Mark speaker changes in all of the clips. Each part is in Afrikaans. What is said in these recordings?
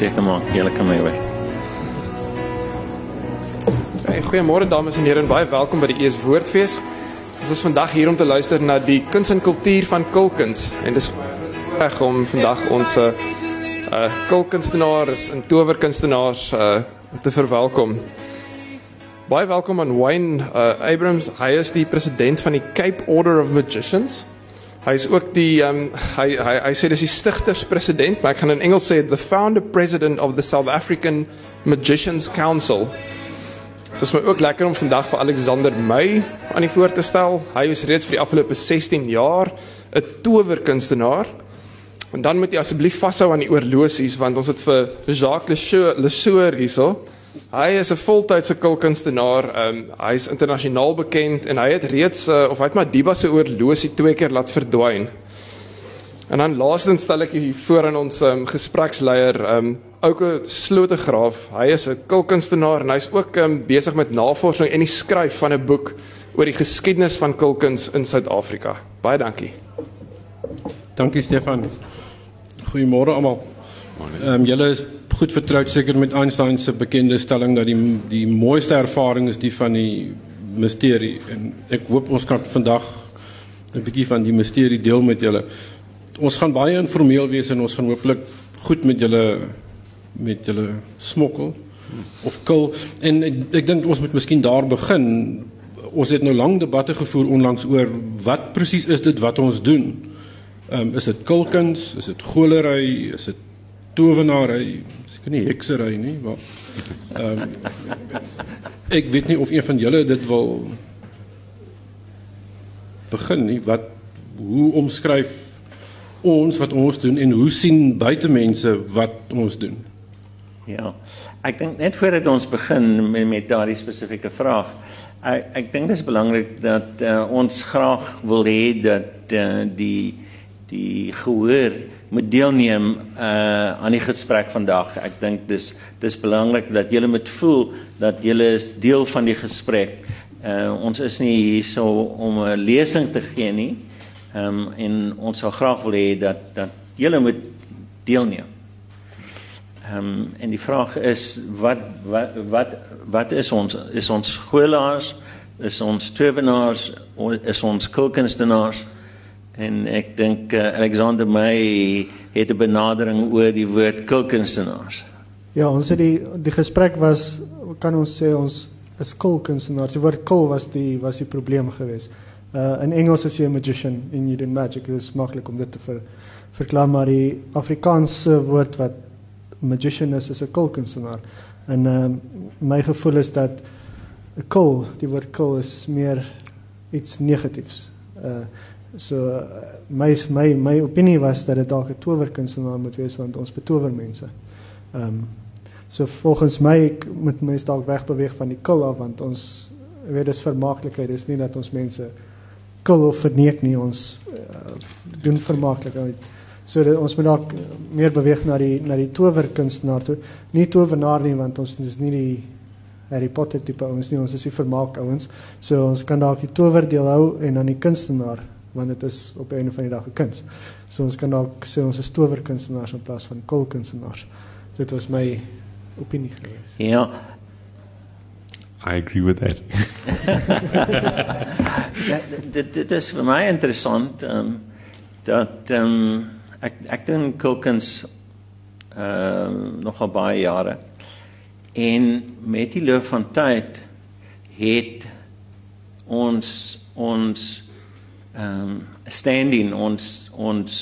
Speaker 1: seker maak julle kan my hoor.
Speaker 2: Hey, goeiemôre dames en here en baie welkom by die Ees Woordfees. Ons is vandag hier om te luister na die kuns en kultuur van Kulkuns en dis reg om vandag ons uh kulkunstenaars en towerkunstenaars uh te verwelkom. Baie welkom aan Wayne uh, Abrams. Hy is die president van die Cape Order of Magicians Hy is ook die um, hy hy hy sê dis die stigterspresident, maar ek gaan in Engels sê the founder president of the South African Magicians Council. Dit is my ook lekker om vandag vir Alexander May aan die voor te stel. Hy is reeds vir die afgelope 16 jaar 'n towerkunstenaar. En dan moet jy asseblief vashou aan die oorlosies want ons het vir Jacques Lesoeur hierso. Hy is 'n voltydse kulkunstenaar. Um, hy is internasionaal bekend en hy het reeds uh, of hy het Madiba se oorlosie twee keer laat verdwyn. En dan laastens stel ek hier voor aan ons um, gespreksleier, um, Ouke Slotegraaf. Hy is 'n kulkunstenaar en hy's ook um, besig met navorsing en die skryf van 'n boek oor die geskiedenis van kulkuns in Suid-Afrika. Baie dankie.
Speaker 3: Dankie Stefan. Goeiemôre almal. Ehm um, julle is goed vertroud seker met Einstein se bekende stelling dat die die mooiste ervaring is die van die misterie en ek hoop ons kan vandag 'n bietjie van die misterie deel met julle. Ons gaan baie informeel wees en ons gaan hooplik goed met julle met julle smokkel of kil en ek, ek dink ons moet miskien daar begin. Ons het nou lank debatte gevoer onlangs oor wat presies is dit wat ons doen. Ehm um, is dit kulkuns, is dit golery, is dit towenary, seker nie heksery nie, maar ehm um, ek weet nie of een van julle dit wil begin nie. Wat hoe omskryf ons wat ons doen en hoe sien buitemense wat ons doen?
Speaker 1: Ja. Ek dink net voordat ons begin met, met daardie spesifieke vraag, ek ek dink dit is belangrik dat uh, ons graag wil hê dat uh, die die gehoor moet deelneem uh aan die gesprek vandag. Ek dink dis dis belangrik dat julle moet voel dat julle is deel van die gesprek. Uh ons is nie hier so om 'n lesing te gee nie. Ehm um, en ons sal graag wil hê dat dat julle moet deelneem. Ehm um, en die vraag is wat wat wat wat is ons is ons skoolaars is ons towenaars is ons kulkunstenaars en ek dink uh, Alexander May het 'n benadering oor die woord kulkunstenaars.
Speaker 4: Ja, ons het die die gesprek was kan ons sê ons is kulkunstenaars. Die woord kul was die was die probleem geweest. Uh in Engels is jy 'n magician en you do magic. Dit is maklik om dit te ver, verklaar maar die Afrikaanse woord wat magician is is 'n kulkunstenaar. En uh my gevoel is dat 'n kul, die woord kul is meer iets negatiefs. Uh so uh, my my my opinie was dat dit dalk 'n towerkunstenaar moet wees want ons betower mense. Ehm um, so volgens my ek moet mense dalk wegbeweeg van die kul af want ons weet dis vermaaklikheid, dis nie dat ons mense kul of verneek nie, ons uh, doen vermaaklikheid. So dat ons moet dalk meer beweeg na die na die towerkunstenaar toe. Nie towenaar nie want ons is nie die Harry Potter tipe ouens nie, ons is die vermaak ouens. So ons kan dalk die towerdeel hou en dan die kunstenaar want dit is op 'n einde van die dag 'n kuns. So ons kan dalk sê ons is towerkunstenaars in plaas van kulkunstenaars. Dit was my opinie geweest.
Speaker 1: Ja,
Speaker 5: I agree with that.
Speaker 1: dit dit dit is vir my interessant ehm um, dat ehm um, ek ek doen kulkuns ehm uh, nogal baie jare. En met die loop van tyd het ons ons ehm um, standing ons ons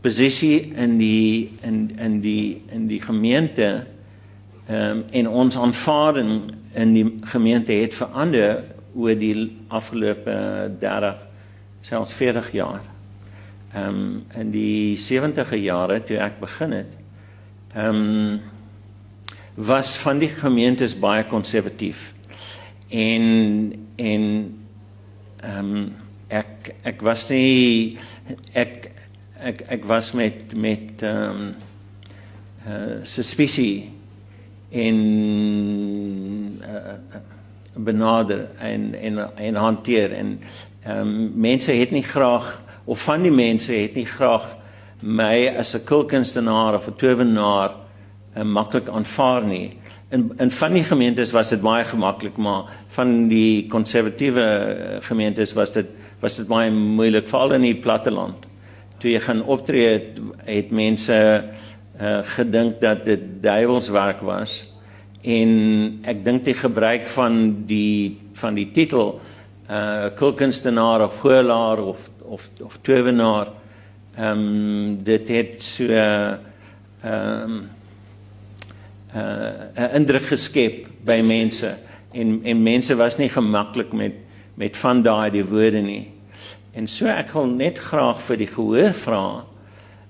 Speaker 1: posisie in die in in die in die gemeente ehm um, en ons aanvaarding in die gemeente het verander oor die afgelope 30 selfs 40 jaar. Ehm um, in die 70e jare toe ek begin het, ehm um, was van die gemeentes baie konservatief. En en ehm um, ek ek was nie ek ek ek was met met ehm um, uh, suspicie en uh, benader en en en hanteer en ehm um, mense het nie graag of van die mense het nie graag my as 'n kulkunstenaar of 'n towenaar uh, maklik aanvaar nie. In in van die gemeentes was dit baie gemaklik, maar van die konservatiewe gemeentes was dit was dit baie moeilik veral in die platteland. Toe jy gaan optree het, het mense uh, gedink dat dit duiwelswerk was en ek dink die gebruik van die van die titel uh kulkunstenaar of goelaar of of of towenaar ehm um, dit het so ehm um, uh 'n indruk geskep by mense en en mense was nie gemaklik met met van daai die woorde nie. En so ek wil net graag vir die gehoor vra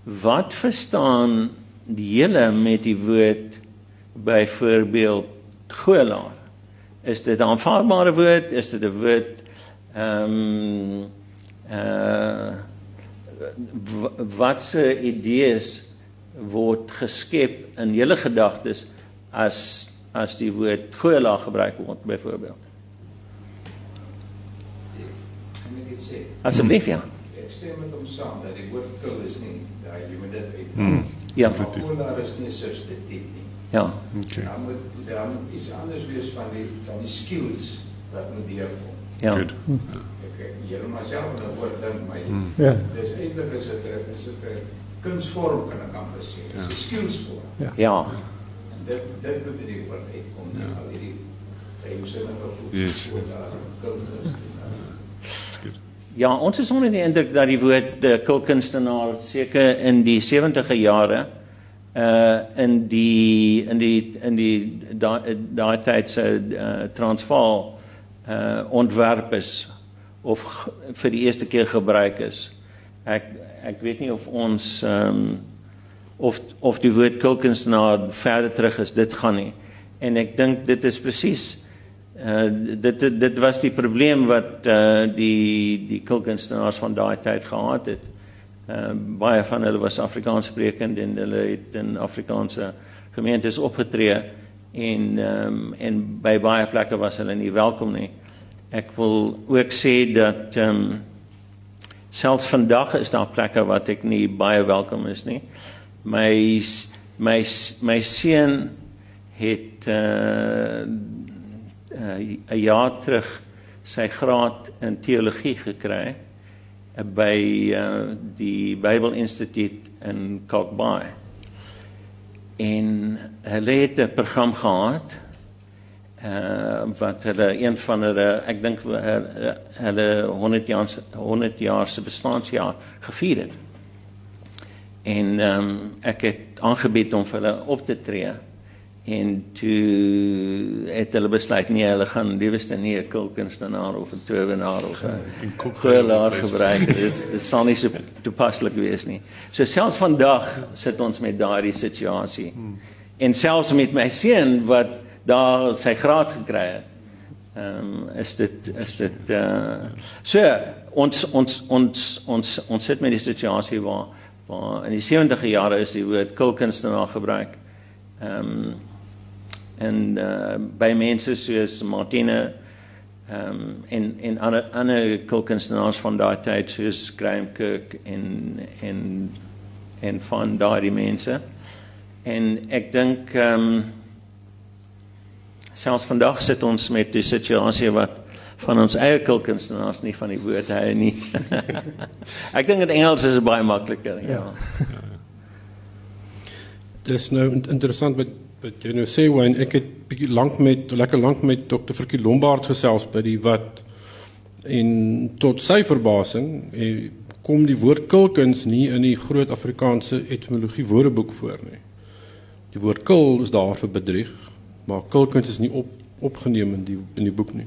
Speaker 1: wat verstaan die hele met die woord byvoorbeeld goelaar? Is dit 'n aanvaarbare woord? Is dit 'n woord ehm um, uh wat se idees word geskep in julle gedagtes as as die woord goelaar gebruik word byvoorbeeld? Asseblief ja.
Speaker 6: Ek stem met hom saam dat die woord kul is nie, ja, jy moet dit uit.
Speaker 5: Hmm.
Speaker 1: Ja.
Speaker 6: Maar Koolaar is nie substituut nie.
Speaker 1: Ja.
Speaker 5: Okay.
Speaker 6: Dan moet dan moet iets anders wees van die van die skills wat moet deurkom.
Speaker 1: Ja.
Speaker 5: Good.
Speaker 6: Ek jy moet maar self aan 'n woord dink, maar
Speaker 4: Ja.
Speaker 6: dis eintlik is dit is dit kunsvorm kan ek amper sê. Dis 'n skillsvorm.
Speaker 1: Ja.
Speaker 6: En dit dit moet in die woord uitkom, nie al hierdie geheimsinnige goed.
Speaker 5: Yes. That's good.
Speaker 1: Ja, ons is onder die indruk dat die woord uh, kulkunstenaar seker in die 70e jare uh in die in die in die daai daai tyd se uh, Transvaal uh ontwerp is of vir die eerste keer gebruik is. Ek ek weet nie of ons ehm um, of of die woord kulkunstenaar verder terug is dit gaan nie. En ek dink dit is presies Uh, dit, dit dit was die probleem wat uh, die die kulkunstenaars van daai tyd gehad het. Uh, baie van hulle was Afrikaans sprekend en hulle het in Afrikaanse gemeentes opgetree en um, en by baie plekke was hulle nie welkom nie. Ek wil ook sê dat ehm um, selfs vandag is daar plekke wat ek nie baie welkom is nie. My my my seun het uh uh, 'n jaar terug sy graad in teologie gekry uh, by uh, die Bybelinstituut in Kalkbaai. En hulle het 'n program gehad uh wat hulle een van hulle ek dink hulle hulle 100 jaar se 100 jaar se bestaanjaar gevier het. En ehm um, ek het aangebied om vir hulle op te tree en toe het hulle besluit nee, hulle gaan liewste nie 'n kulkunstenaar of 'n towenaar of 'n goelaar gebruik. Dit dit sal nie so toepaslik wees nie. So selfs vandag sit ons met daardie situasie. En selfs met my seun wat daar sy graad gekry het. Ehm um, is dit is dit uh so ons ons ons ons ons sit met die situasie waar waar in die 70e jare is die woord kulkunstenaar gebruik. Ehm um, en uh, by mense soos Martine ehm um, en en ander ander kulkunstenaars van daai tyd soos Graham Kirk en en en van daardie mense. En ek dink ehm um, selfs vandag sit ons met die situasie wat van ons eie kulkunstenaars nie van die woord hou nie. ek dink in Engels is dit baie makliker. Ja.
Speaker 4: Ja.
Speaker 3: Dis nou in- interessant wat wat jy nou sê Wayne, ek het bietjie lank met lekker lank met Dr. Frikkie Lombard gesels by die wat en tot sy verbasing eh, kom die woord kulkuns nie in die groot Afrikaanse etimologie woordeboek voor nie. Die woord kul is daar vir bedrieg, maar kulkuns is nie op opgeneem in die in die boek nie.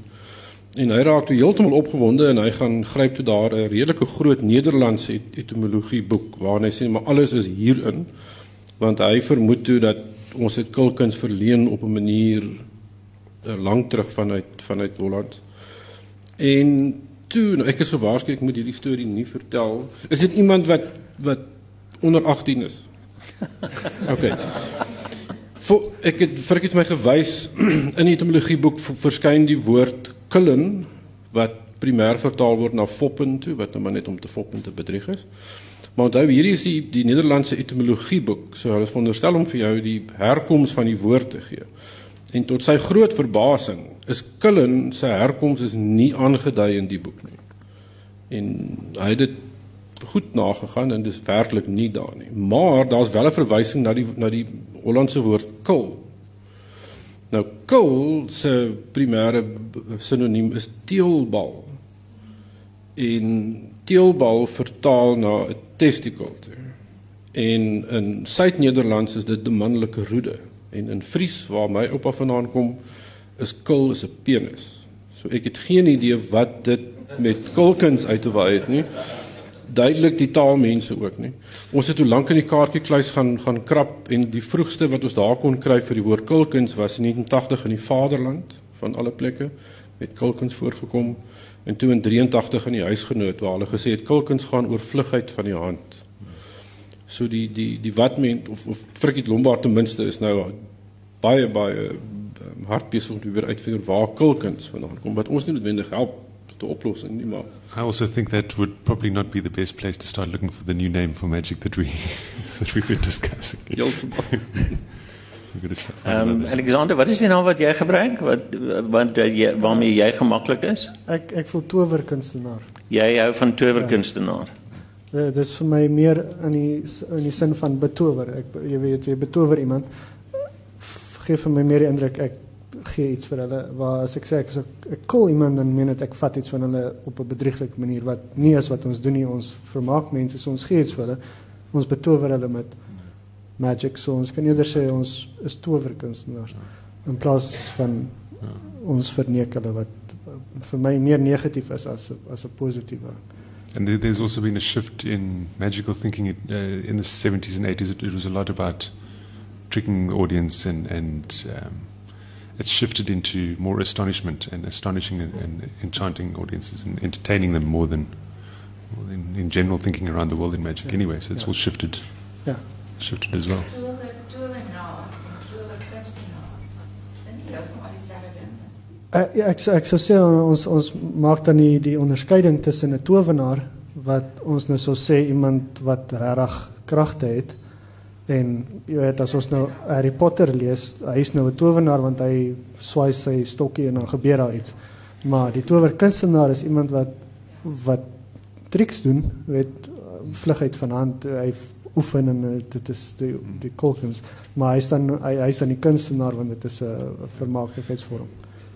Speaker 3: En hy raak toe heeltemal opgewonde en hy gaan gryp toe daar 'n redelike groot Nederlandse et etimologie boek waarin hy sê maar alles is hierin want hy vermoed toe dat ons het kulkuns verleen op 'n manier uh, lank terug vanuit vanuit Holland. En toe nou, ek is gewaarsku ek moet hierdie storie nie vertel. Is dit iemand wat wat onder 18 is? OK. Voor, ek het vir ek het my gewys in die etimologieboek verskyn die woord kullen wat primêr vertaal word na foppen toe wat nou maar net om te foppen te bedrieg is. Maar onthou hierdie is die, die Nederlandse etimologieboek, so hulle veronderstel om vir jou die herkoms van die woord te gee. En tot sy groot verbasing is kullen sy herkoms is nie aangedui in die boek nie. En hy het dit goed nagegaan en dis werklik nie daar nie. Maar daar's wel 'n verwysing na die na die Hollandse woord kul. Nou kil se primêre sinoniem is teelbal. En teelbal vertaal na 'n testikel toe. En in Suid-Nederlands is dit die manlike roede en in Fries waar my oupa vandaan kom is kil is 'n penis. So ek het geen idee wat dit met kulkuns uit te waai het nie. Duidelik die taalmense ook nie. Ons het hoe lank in die kaartjiekluis gaan gaan krap en die vroegste wat ons daar kon kry vir die woord kulkuns was in 1980 in die Vaderland van alle plekke met kulkuns voorgekom en toe in 83 in die huisgenoot waar hulle gesê het kulkuns gaan oor vlugheid van die hand. So die die die wat men of of Frikkie Lombard ten minste is nou baie baie um, hard besig om te weer uitfigure waar kulkuns vandaan kom wat ons nie noodwendig help tot 'n oplossing nie maar
Speaker 5: I also think that would probably not be the best place to start looking for the new name for magic that we that we've been discussing.
Speaker 3: heeltemal
Speaker 5: We're to
Speaker 1: Ehm
Speaker 5: finding
Speaker 1: um,
Speaker 5: another-
Speaker 1: Alexander, wat is die naam wat jy gebruik? Wat wat uh, jy waarmee jy gemaklik is?
Speaker 4: Ek ek voel towerkunstenaar.
Speaker 1: Jy hou van towerkunstenaar.
Speaker 4: Uh, dit is vir my meer in die in die sin van betower. Ek jy weet jy betower iemand gee vir my meer die indruk ek gee iets vir hulle waar as ek sê ek is ek cool iemand dan meen ek vat iets van hulle op 'n bedrieglike manier wat nie is wat ons doen nie. Ons vermaak mense, so ons gee iets vir hulle. Ons betower hulle met magic. So ons kan eerder sê ons is towerkunstenaars in plaas van ons verneek hulle wat vir my meer negatief is as 'n as 'n positiewe.
Speaker 5: And there- there's also been a shift in magical thinking it, uh, in the 70s and 80s. It, it was a lot about tricking the audience, and, and um, it's shifted into more astonishment and astonishing and, and enchanting audiences and entertaining them more than, more than in general thinking around the world in magic. Anyway, so it's
Speaker 4: Yeah.
Speaker 5: all shifted,
Speaker 4: Ja.
Speaker 5: shifted as well.
Speaker 7: Tower, towenaar en towerkunstenaar. Is dit nie heeltemal dieselfde ding nie?
Speaker 4: Uh, ja, ek ek sou sê ons ons maak dan die die onderskeiding tussen 'n towenaar wat ons nou sou sê iemand wat regtig kragte het en jy weet as ons nou Harry Potter lees, hy is nou 'n towenaar want hy swaai sy stokkie en dan gebeur daar iets. Maar die towerkunstenaar is iemand wat wat triks doen, weet vlugheid van hand, hy oefen en dit is die die kolkens, maar hy is dan hy hy's dan die kunstenaar want dit is 'n vermaaklikheidsvorm.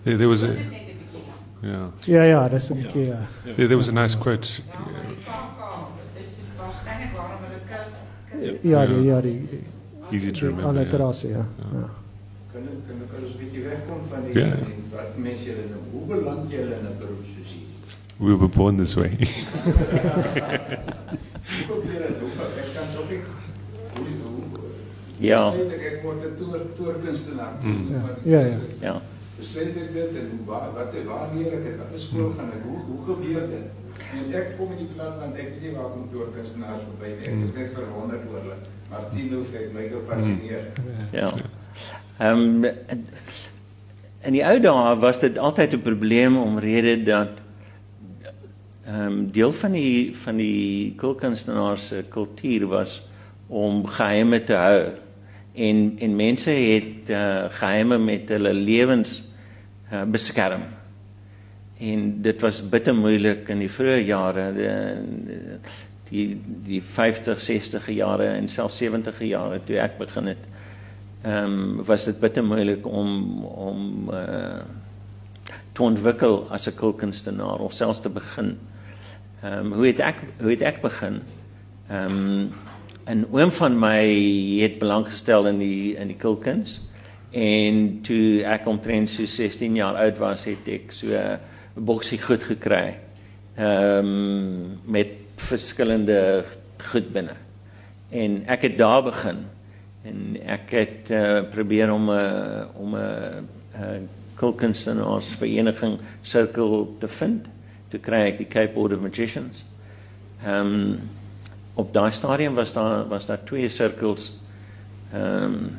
Speaker 5: There, there was a,
Speaker 7: is 'n bietjie lang.
Speaker 5: yeah,
Speaker 4: Ja ja, dis 'n bietjie ja.
Speaker 5: there, there was a nice quote.
Speaker 7: Ja, kil
Speaker 4: Ja, ja die, die,
Speaker 5: Easy to remember.
Speaker 6: Kan ons bietjie wegkom van die wat mense julle nou hoe beland julle in 'n beroep soos hierdie?
Speaker 5: We were born this way.
Speaker 6: Hoe probeer dit hoe ek kan tog nie hoe hoe
Speaker 1: Ja.
Speaker 6: besluit ek ek word 'n toer toerkunstenaar.
Speaker 4: Ja, ja.
Speaker 1: Ja.
Speaker 6: Besluit ek dit en hoe waar wat waar leer ek dit? Wat is skool gaan ek? Hoe hoe gebeur dit? En ek kom in die platteland, ek weet nie waar kom toerkunstenaars verby nie. Ek is net verwonderd oor hulle. Maar Tino het my gefassineer.
Speaker 1: Ja. Ehm in die ou dae was dit altyd 'n probleem omrede dat ehm um, deel van die van die kulkunstenaars se kultuur was om geheime te hou. En en mense het uh, geheime met hulle lewens uh, beskerm. En dit was bitter moeilik in die vroeë jare die die die 50, 60 jare en selfs 70 jare toe ek begin het. Ehm um, was dit bitter moeilik om om uh te ontwikkel as 'n kulkunstenaar of selfs te begin. Ehm um, hoe het ek hoe het ek begin? Ehm um, 'n oom van my het belang gestel in die in die kulkuns en toe ek omtrent so 16 jaar oud was, het ek so 'n boksie goed gekry. Ehm um, met verskillende goed binne. En ek het daar begin en ek het uh, probeer om 'n uh, om 'n uh, kulkunstenaars vereniging sirkel te vind. Toe kry die Cape Order Magicians. Ehm um, op daai stadium was daar was daar twee sirkels ehm um,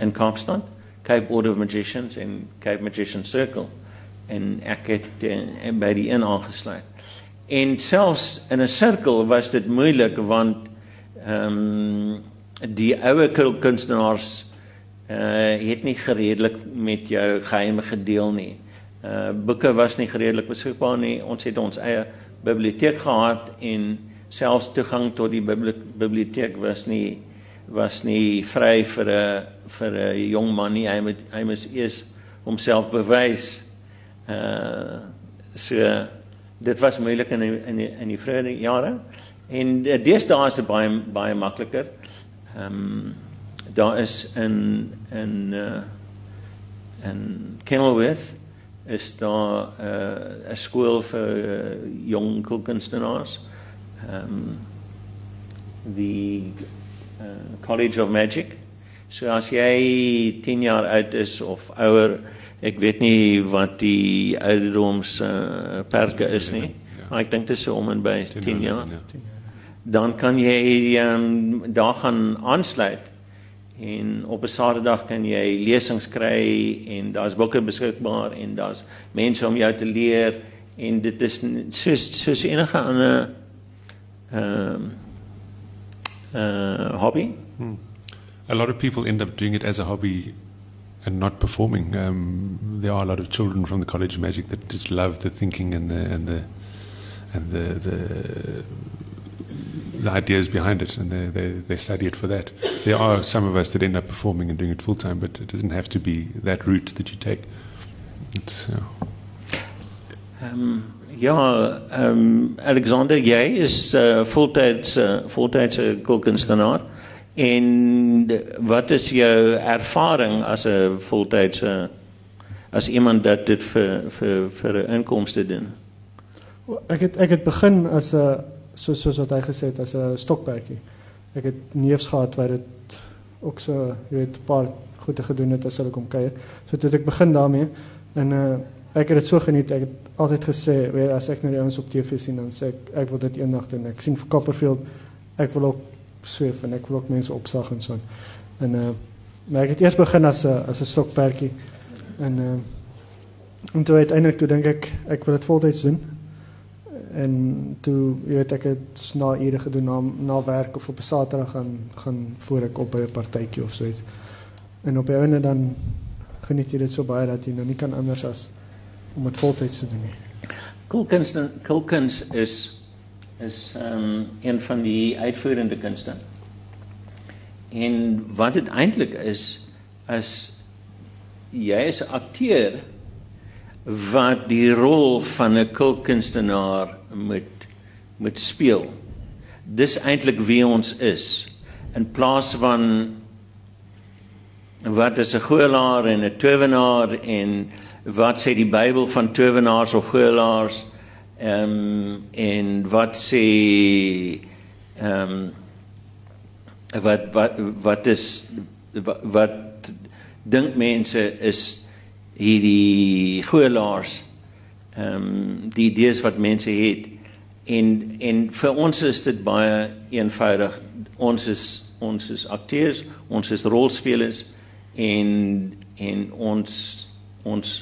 Speaker 1: in Kaapstad, Cape Order of Magicians en Cape Magician Circle en ek het uh, by die een aangesluit. En selfs in 'n sirkel was dit moeilik want ehm um, die ouer kunstenaars uh het nie gereedelik met jou geheime gedeel nie. Uh boeke was nie gereedelik beskikbaar nie. Ons het ons eie biblioteek gehad en selfs toegang tot die bibli- biblioteek was nie was nie vry vir 'n vir 'n jong man nie. Hy moet hy moes eers homself bewys. Uh so dit was moeilik in die, in die, in die vroeë jare. En uh, deesdae is dit baie baie makliker. Ehm um, daar is in in uh in Kenilworth is daar 'n uh, skool vir uh, jong kunstenaars. Ehm um, die uh, College of Magic. So as jy 10 jaar oud is of ouer, ek weet nie wat die ouderdoms uh, perke is nie. Maar ek dink dit is so om en by 10 jaar. Dan kan jy um, daar gaan aansluit en op 'n Saterdag kan jy lesings kry en daar's boeke beskikbaar en daar's mense om jou te leer en dit is soos soos enige ander ehm um, uh, hobby.
Speaker 5: Hmm. A lot of people end up doing it as a hobby and not performing. Um, there are a lot of children from the College of Magic that just love the thinking and the and the and the the, the ideas behind it, and they, they they study it for that. There are some of us that end up performing and doing it full time, but it doesn't have to be that route that you take. Uh,
Speaker 1: Ehm ja, ehm Alexander, jy is uh, voltydse voltydse kulkunstenaar. En wat is jou ervaring as 'n voltydse as iemand dat dit vir vir vir 'n inkomste doen?
Speaker 4: Ek het ek het begin as 'n soos soos wat hy gesê het as 'n stokperdjie. Ek het neefs gehad wat dit ook so, jy weet, 'n paar goeie gedoen het as hulle kom kuier. So toe ek begin daarmee en uh ek het dit so geniet. Ek het altyd gesê, weet as ek nou die ouens op TV sien dan sê ek ek wil dit eendag doen. Ek sien vir Copperfield ek wil ook sweef en ek wil ook mense opsag en so. En uh maar ek het eers begin as 'n as 'n stokperdjie en uh en toe uiteindelik toe dink ek ek wil dit voltyds doen en toe jy weet ek het na ure gedoen na na werk of op 'n Saterdag gaan gaan voor ek op by 'n partytjie of so iets. En op 'n einde dan geniet jy dit so baie dat jy nou nie kan anders as om dit voltyds te doen nie.
Speaker 1: Kulkuns kulkuns is is um, een van die uitvoerende kunste. En wat dit eintlik is is jy is 'n akteur wat die rol van 'n kulkunstenaar moet moet speel. Dis eintlik wie ons is in plaas van wat is 'n goelaar en 'n towenaar en wat sê die Bybel van towenaars of goelaars ehm um, en wat sê ehm um, wat wat wat is wat, wat dink mense is hierdie goelaars ehm um, die idees wat mense het. En en vir ons is dit baie eenvoudig. Ons is ons is akteurs ons is rolspelers en en ons ons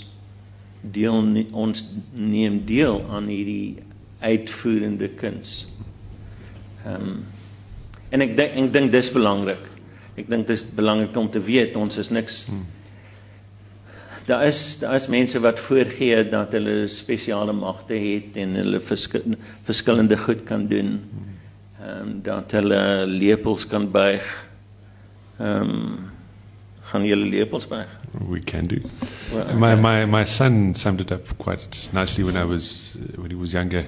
Speaker 1: deel nie, ons neem deel aan hierdie uitvoerende kuns. Ehm um, en ek dink ek dink dis belangrik. Ek dink dis belangrik om te weet ons is niks hmm. Daar is daar is mense wat voorgee dat hulle spesiale magte het en hulle verskil, verskillende goed kan doen. Ehm um, dat hulle lepels kan buig. Ehm um, gaan lepels
Speaker 5: we can do.
Speaker 1: Well,
Speaker 5: my,
Speaker 1: okay.
Speaker 5: my, my son summed it up quite nicely when I was uh, when he was younger.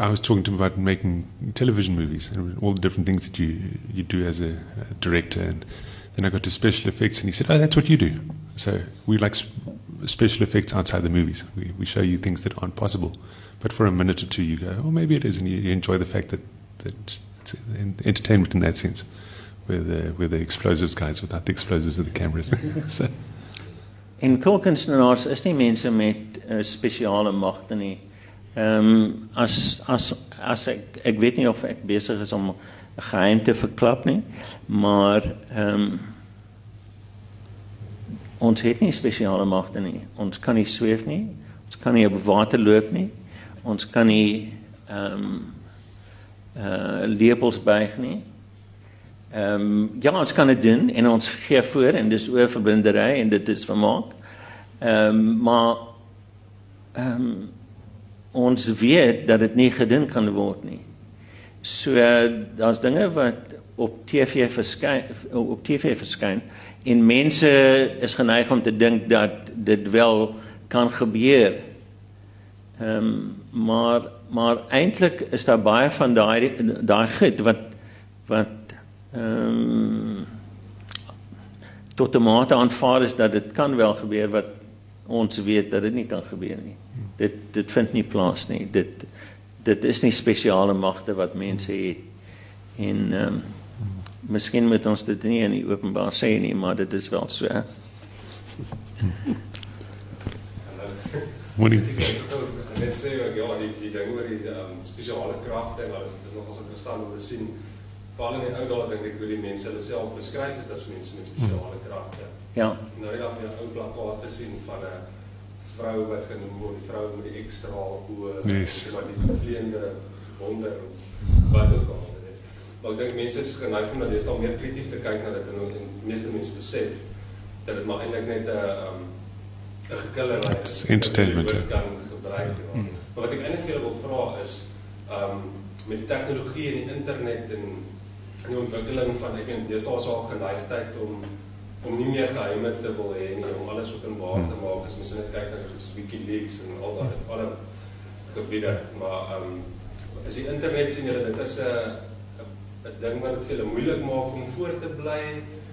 Speaker 5: I was talking to him about making television movies and all the different things that you you do as a, a director, and then I got to special effects, and he said, "Oh, that's what you do." So we like special effects outside the movies. We, we show you things that aren't possible, but for a minute or two, you go, "Oh, maybe it is," and you, you enjoy the fact that that it's uh, entertainment in that sense. We're the, we're the explosives guys without the explosives of the cameras. so,
Speaker 1: En kulkunstenaars is nie mense met uh, spesiale magte nie. Ehm um, as as as ek ek weet nie of ek besig is om 'n geheim te verklap nie, maar ehm um, ons het nie spesiale magte nie. Ons kan nie sweef nie. Ons kan nie op water loop nie. Ons kan nie ehm um, uh lepels buig nie. Ehm um, ja, ons kan dit doen en ons gee voor en dis oor verblindery en dit is vermaak. Ehm um, maar ehm um, ons weet dat dit nie gedoen kan word nie. So daar's dinge wat op TV verskyn op TV verskyn en mense is geneig om te dink dat dit wel kan gebeur. Ehm um, maar maar eintlik is daar baie van daai daai goed wat wat ehm um, tot 'n mate aanvaar is dat dit kan wel gebeur wat ons weet dat dit nie kan gebeur nie. Dit dit vind nie plaas nie. Dit dit is nie spesiale magte wat mense het. En ehm um, miskien moet ons dit nie in die openbaar sê nie, maar dit is wel so.
Speaker 5: Moenie.
Speaker 8: Ek net sê ja, die die ding oor die um, spesiale kragte en alles, dit is nogals interessant om te sien. Veral in die ou dae dink ek hoe die mense hulle self beskryf het as mense met spesiale kragte.
Speaker 1: Ja.
Speaker 8: Nou ja, jy 'n ou plakkaat te sien van 'n vrou wat genoem word, die vrou met die ekstra oë,
Speaker 5: Yes.
Speaker 8: maar die vervleende wonder wat ook al. weet. Maar ek dink mense is geneig om dat jy dan meer krities te kyk na dit en en die meeste mense besef dat dit maar eintlik net 'n um, 'n gekillery is.
Speaker 5: Entertainment,
Speaker 8: wat
Speaker 5: ja.
Speaker 8: kan gebruik. Ja. Maar wat ek eintlik vir julle wil vra is um met die tegnologie en die internet en en die ontwikkeling van ek weet deesdae is daar geneigtheid om om nie meer geheime te wil hê nie, om alles openbaar te maak. As mens net kyk na soos WikiLeaks en al daai alle gebiede, maar um is die internet sien julle dit is 'n 'n ding wat dit vir julle moeilik maak om voor te bly.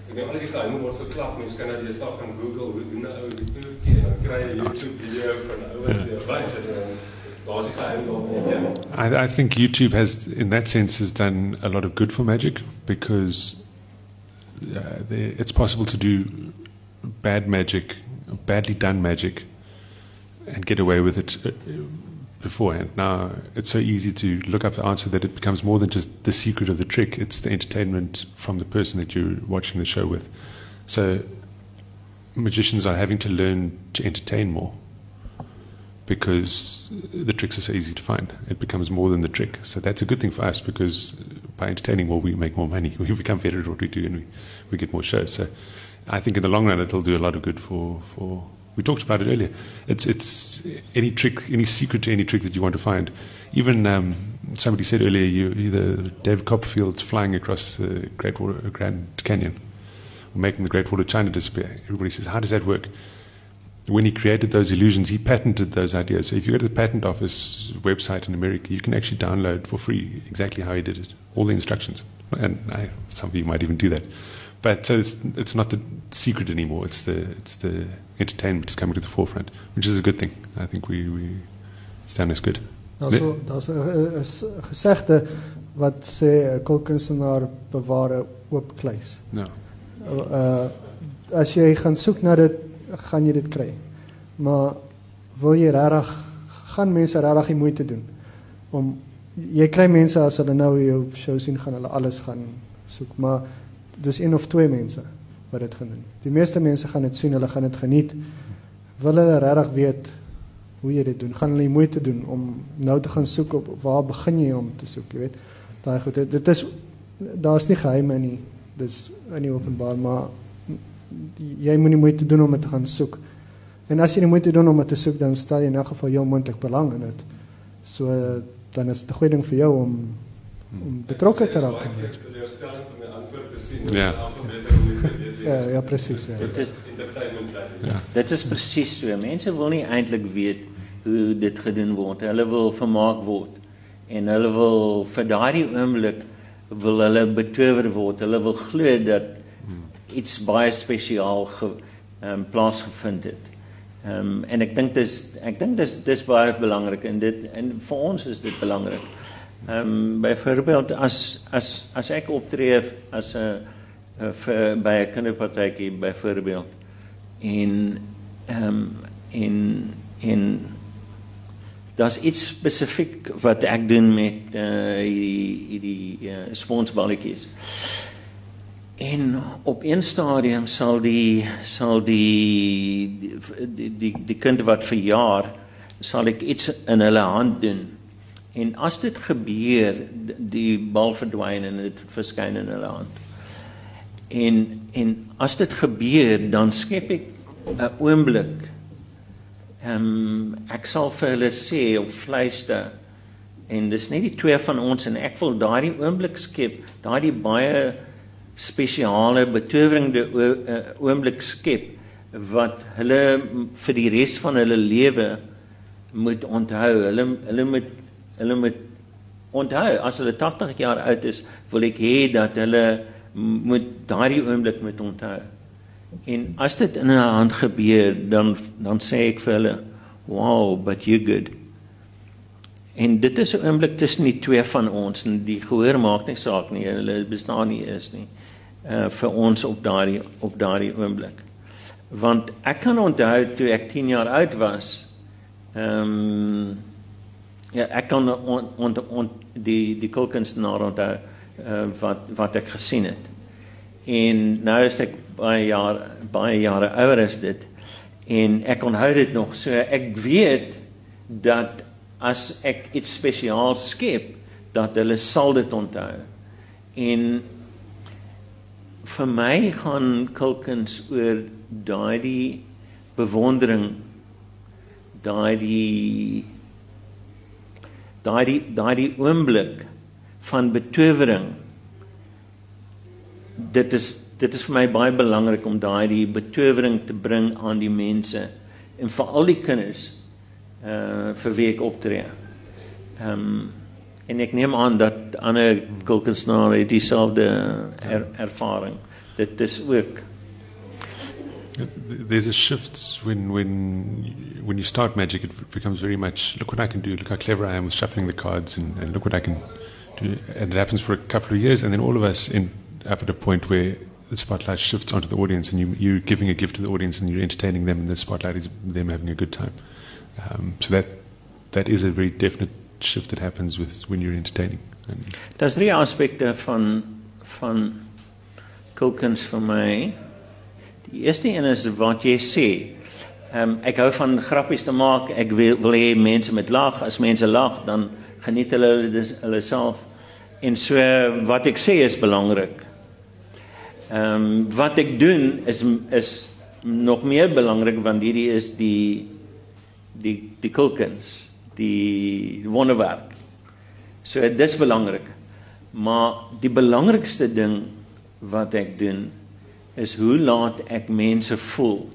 Speaker 8: Ek weet al die geheime word verklap. Mense kan nou deesdae gaan Google hoe doen 'n ou die toertjie en dan kry jy 'n YouTube video van 'n ou wat vir jou wys en
Speaker 5: I, I think YouTube has, in that sense, has done a lot of good for magic because uh, they, it's possible to do bad magic, badly done magic, and get away with it uh, beforehand. Now it's so easy to look up the answer that it becomes more than just the secret of the trick; it's the entertainment from the person that you're watching the show with. So magicians are having to learn to entertain more because the tricks are so easy to find. It becomes more than the trick. So that's a good thing for us because by entertaining more, we make more money. We become better at what we do and we, we get more shows. So I think in the long run, it'll do a lot of good for, for we talked about it earlier. It's, it's any trick, any secret to any trick that you want to find. Even um, somebody said earlier, you, the Dave Copperfield's flying across the Great Water, Grand Canyon, or making the Great Wall of China disappear. Everybody says, how does that work? When he created those illusions, he patented those ideas. So if you go to the patent office website in America, you can actually download for free exactly how he did it, all the instructions. And I, some of you might even do that. But so it's, it's not the secret anymore. It's the it's the entertainment is coming to the forefront, which is a good thing. I think we, we it's done as good.
Speaker 4: Daar's so, daar's 'n gesegde wat sê 'n kulkunstenaar bewaar 'n oop kluis.
Speaker 5: No.
Speaker 4: Uh as jy gaan soek na dit, gaan jy dit kry. Maar wil jy regtig gaan mense regtig die moeite doen om jy kry mense as hulle nou jou show sien gaan hulle alles gaan soek, maar dis een of twee mense wat dit gaan doen. Die meeste mense gaan dit sien, hulle gaan dit geniet. Wil hulle regtig weet hoe jy dit doen? Gaan hulle die moeite doen om nou te gaan soek op waar begin jy om te soek, jy weet? Daai goed, dit, is daar's nie geheime nie. Dis in die openbaar, maar jy moet nie moeite doen om dit te gaan soek. En as jy nie moeite doen om dit te soek, dan stel jy in elk geval jou moontlik belang in dit. So dan is dit 'n goeie ding vir jou om om betrokke te raak.
Speaker 8: teleurstellend om 'n antwoord te sien.
Speaker 5: Ja.
Speaker 4: Ja, ja presies. Ja.
Speaker 1: Dit is.
Speaker 5: Ja.
Speaker 1: dit is presies so. Mense wil nie eintlik weet hoe dit gedoen word. Hulle wil vermaak word en hulle wil vir daardie oomblik wil hulle betower word. Hulle wil glo dat iets baie spesiaal ge, um, plaasgevind het. Ehm um, en ek dink dis ek dink dis dis baie belangrik en dit en vir ons is dit belangrik. Ehm um, byvoorbeeld as as as ek optree as 'n vir by 'n kinderpartytjie byvoorbeeld en ehm um, en en daar's iets spesifiek wat ek doen met uh hierdie hierdie uh, sponsballetjies. En op een stadium sal die sal die die die, die, die kind wat verjaar sal ek iets in hulle hand doen. En as dit gebeur, die bal verdwyn en dit verskyn in hulle hand. En en as dit gebeur, dan skep ek 'n oomblik. Ehm um, ek sal vir hulle sê op fluister en dis net die twee van ons en ek wil daardie oomblik skep, daardie baie spesiale betowerende eh, oomblik skep wat hulle vir die res van hulle lewe moet onthou. Hulle hulle moet hulle moet onthou as hulle 80 jaar oud is, wil ek hê dat hulle moet daardie oomblik moet onthou. En as dit in 'n hand gebeur, dan dan sê ek vir hulle, "Wow, but you good." En dit is 'n oomblik tussen die twee van ons en die gehoor maak nie saak nie, hulle bestaan nie is nie. Uh vir ons op daardie op daardie oomblik. Want ek kan onthou toe ek 10 jaar oud was, ehm um, ja, ek kan on, on, on, die die kulkunstenaar onthou uh, wat wat ek gesien het. En nou is ek baie jaar baie jare ouer as dit en ek onthou dit nog. So ek weet dat as ek iets spesiaals skep, dat hulle sal dit onthou. En vir my gaan kulkuns oor daardie bewondering daardie daardie daardie oomblik van betowering dit is dit is vir my baie belangrik om daardie betowering te bring aan die mense en veral die kinders uh vir wie ek optree. Ehm um, en ek neem aan dat ander kulkunsnare dieselfde er, ervaring. Dit is ook
Speaker 5: There's a shift when when when you start magic. It becomes very much look what I can do. Look how clever I am with shuffling the cards, and, and look what I can do. And it happens for a couple of years, and then all of us end up at a point where the spotlight shifts onto the audience, and you, you're giving a gift to the audience, and you're entertaining them, and the spotlight is them having a good time. Um, so that that is a very definite shift that happens with when you're entertaining.
Speaker 1: Daar's drie aspekte van van kulkuns vir my. Die eerste een is wat jy sê. Ehm um, ek hou van grappies te maak. Ek wil, wil hê mense moet lag. As mense lag, dan geniet hulle hulle self. En so wat ek sê is belangrik. Ehm um, wat ek doen is is nog meer belangrik want hierdie is die die die kulkuns, die wonderwerk. So dis belangrik. Maar die belangrikste ding wat ek doen is hoe laat ek mense voel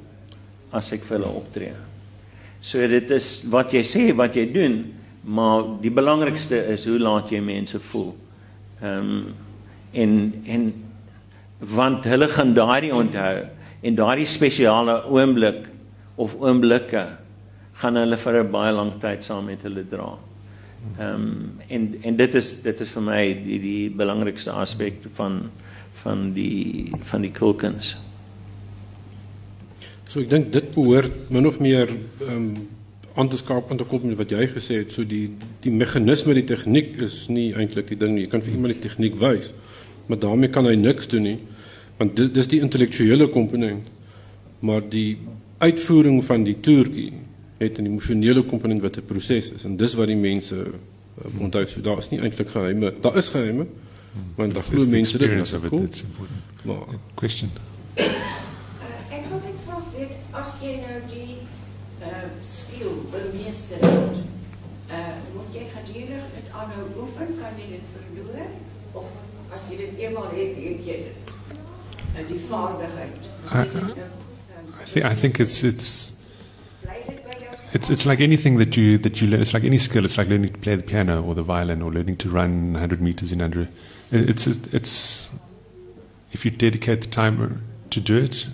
Speaker 1: as ek vir hulle optree. So dit is wat jy sê, wat jy doen, maar die belangrikste is hoe laat jy mense voel. Ehm um, en en want hulle gaan daardie onthou en daardie spesiale oomblik of oomblikke gaan hulle vir 'n baie lang tyd saam met hulle dra. Ehm um, en en dit is dit is vir my die die belangrikste aspek van van die van die kulkens.
Speaker 3: So ek dink dit behoort min of meer ehm um, aan te skaap aan te kom met wat jy gesê het. So die die meganisme, die tegniek is nie eintlik die ding nie. Jy kan vir iemand die tegniek wys, maar daarmee kan hy niks doen nie. Want dit dis die intellektuele komponent. Maar die uitvoering van die toertjie het 'n emosionele komponent wat 'n proses is en dis wat die mense um, onthou. So daar is nie eintlik geheime. Daar is geheime. Want daar
Speaker 5: it's
Speaker 3: glo
Speaker 5: the
Speaker 3: mense dit
Speaker 5: experience
Speaker 3: net
Speaker 5: of it
Speaker 3: cool.
Speaker 5: that's important.
Speaker 3: Maar
Speaker 5: Question.
Speaker 9: Uh, ek wil net vra weet as jy nou die uh skill bemeester het, uh moet jy gedurig dit aanhou oefen, kan jy dit verloor of as jy dit eenmaal het, het jy dit. Uh, die vaardigheid.
Speaker 5: I-
Speaker 9: Moet jy dit nou, um,
Speaker 5: I think I think it's it's It's it's like anything that you that you learn. It's like any skill. It's like learning to play the piano or the violin or learning to run 100 meters in under. It's it's if you dedicate the time to do it,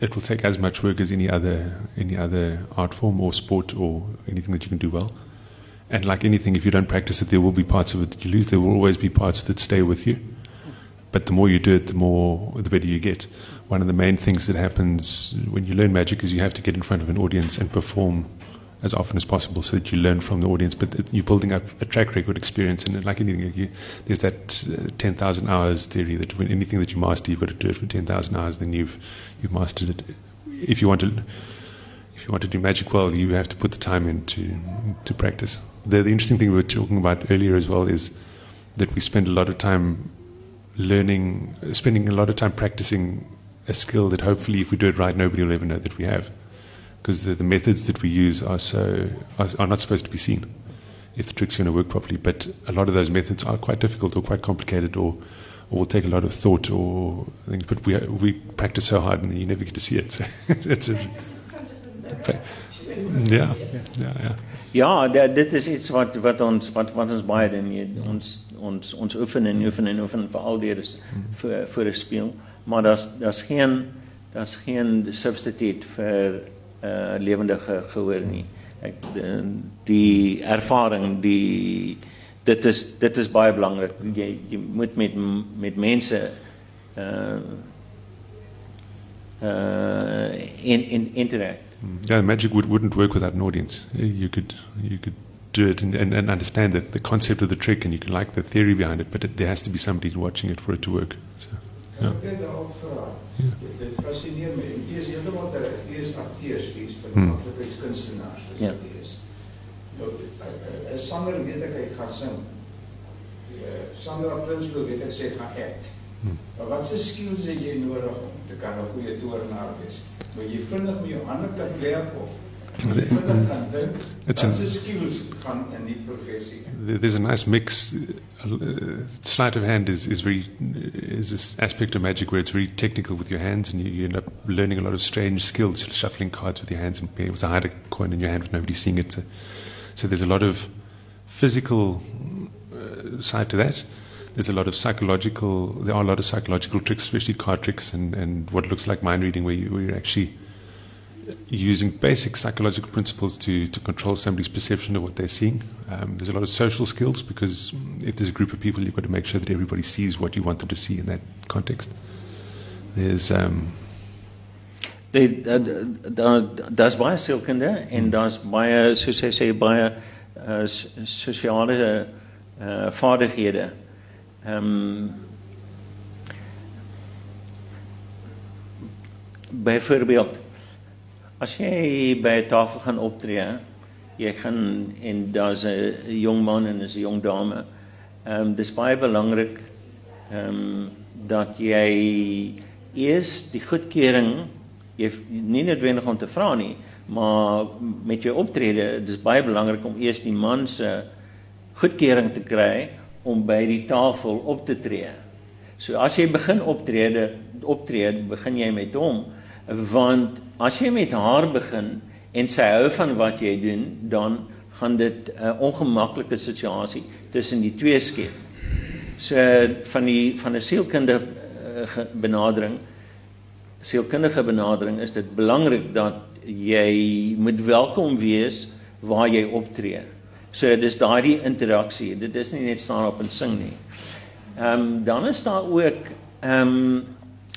Speaker 5: it will take as much work as any other any other art form or sport or anything that you can do well. And like anything, if you don't practice it, there will be parts of it that you lose. There will always be parts that stay with you. But the more you do it, the more the better you get. One of the main things that happens when you learn magic is you have to get in front of an audience and perform as often as possible so that you learn from the audience. But you're building up a track record experience, and like anything, you, there's that uh, 10,000 hours theory that when anything that you master, you've got to do it for 10,000 hours, then you've you've mastered it. If you want to if you want to do magic well, you have to put the time in to, to practice. The, the interesting thing we were talking about earlier as well is that we spend a lot of time learning, spending a lot of time practicing a skill that hopefully, if we do it right, nobody will ever know that we have. Because the, the methods that we use are so are, are not supposed to be seen. if the trick's are going to work properly. But a lot of those methods are quite difficult or quite complicated or, or will take a lot of thought or things. But we, we practice so hard and you never get to see it. So it's a, yeah, yeah, yeah.
Speaker 1: Ja, dit is iets wat wat ons wat wat ons baie doen. Ons ons ons oefen en oefen en oefen vir al die is vir vir 'n speel, maar daar's daar's geen daar's geen substituut vir uh, lewendige gehoor nie. Ek die, die ervaring, die dit is dit is baie belangrik. Jy jy moet met met mense uh uh in in.
Speaker 5: Yeah, magic would, wouldn't work without an audience. You could you could do it and, and, and understand that the concept of the trick, and you can like the theory behind it, but it, there has to be somebody watching it for it to work. So, yeah.
Speaker 6: Ek het daarop vra.
Speaker 5: Ja.
Speaker 6: Dit, dit fascineer my. En Eers heeltemal ter eers akteurs iets vir
Speaker 5: Hmm.
Speaker 6: maklikheidskunstenaars dis
Speaker 5: Ja.
Speaker 6: wat dit is. Nou 'n- 'n sanger weet ek hy gaan sing. Eh, Sandra Prinsloo weet ek sê gaan act.
Speaker 5: Hmm.
Speaker 6: Maar wat se skills het jy nodig om te kan 'n goeie toornaar wees? Moet jy vinnig met jou hande kan werk of moet jy vinnig kan dink?
Speaker 5: It's
Speaker 6: Wat
Speaker 5: an-
Speaker 6: se skills gaan in die professie?
Speaker 5: There- There's a nice mix. Uh, sleight of hand is, is very is this aspect of magic where it's very technical with your hands, and you, you end up learning a lot of strange skills, shuffling cards with your hands and being able to hide a coin in your hand with nobody seeing it. So, so there's a lot of physical uh, side to that. There's a lot of psychological. There are a lot of psychological tricks, especially card tricks, and, and what looks like mind reading, where, you, where you're actually using basic psychological principles to, to control somebody's perception of what they're seeing. Um, there's a lot of social skills because if there's a group of people, you've got to make sure that everybody sees what you want them to see in that context. There's um,
Speaker 1: Dit daar daar's baie sielkunde en daar's baie soos hy sê baie uh, s- sosiale uh, vaardighede. Ehm um, byvoorbeeld as jy by 'n tafel gaan optree, jy gaan en daar's 'n jong man en 'n jong dame. Ehm um, dis baie belangrik ehm um, dat jy eers die goedkeuring jy nie noodwendig om te vra nie, maar met jou optrede, dis baie belangrik om eers die man se goedkeuring te kry om by die tafel op te tree. So as jy begin optrede optree, begin jy met hom want as jy met haar begin en sy hou van wat jy doen, dan gaan dit 'n ongemaklike situasie tussen die twee skep. So van die van 'n sielkundige uh, benadering sielkundige benadering is dit belangrik dat jy moet welkom wees waar jy optree. So dis daardie interaksie. Dit is nie net staan op en sing nie. Ehm um, dan is daar ook ehm um,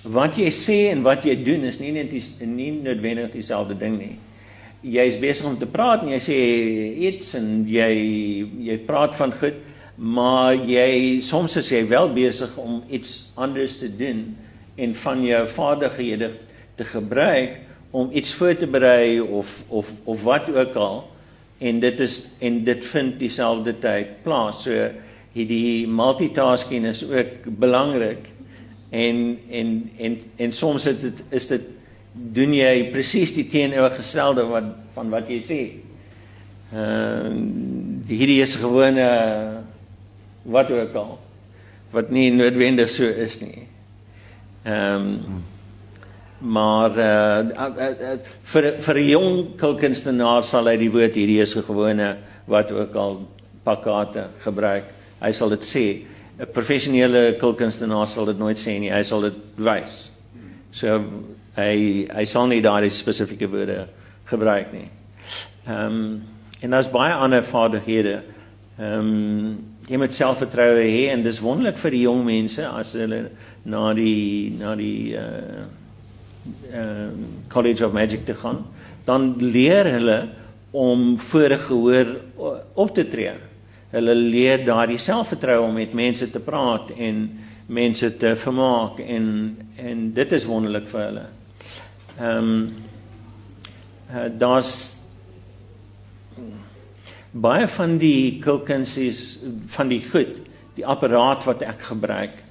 Speaker 1: wat jy sê en wat jy doen is nie net die, nie noodwendig dieselfde ding nie. Jy's besig om te praat en jy sê iets en jy jy praat van goed, maar jy soms is jy wel besig om iets anders te doen en van jou vaardighede te gebruik om iets voor te berei of of of wat ook al en dit is en dit vind dieselfde tyd plaas. So hierdie multitasking is ook belangrik en en en en soms is dit is dit doen jy presies die teenoorgestelde wat van wat jy sê. Ehm uh, hierdie is gewone wat ook al wat nie noodwendig so is nie. Ehm um, maar uh, uh, uh, vir vir 'n jong kulkunstenaar sal hy die woord hierdie is gewone wat ook al pakkate gebruik. Hy sal dit sê. 'n Professionele kulkunstenaar sal dit nooit sê nie. Hy sal dit wys. So hy hy sal nie daardie spesifieke woorde gebruik nie. Ehm um, en daar's baie ander vaardighede. Ehm um, jy moet selfvertroue hê en dis wonderlik vir die jong mense as hulle na die na die uh uh College of Magic te gaan, dan leer hulle om voor gehoor op te tree. Hulle leer daardie selfvertroue om met mense te praat en mense te vermaak en en dit is wonderlik vir hulle. Ehm um, uh, daar's baie van die kulkunsies van die goed, die apparaat wat ek gebruik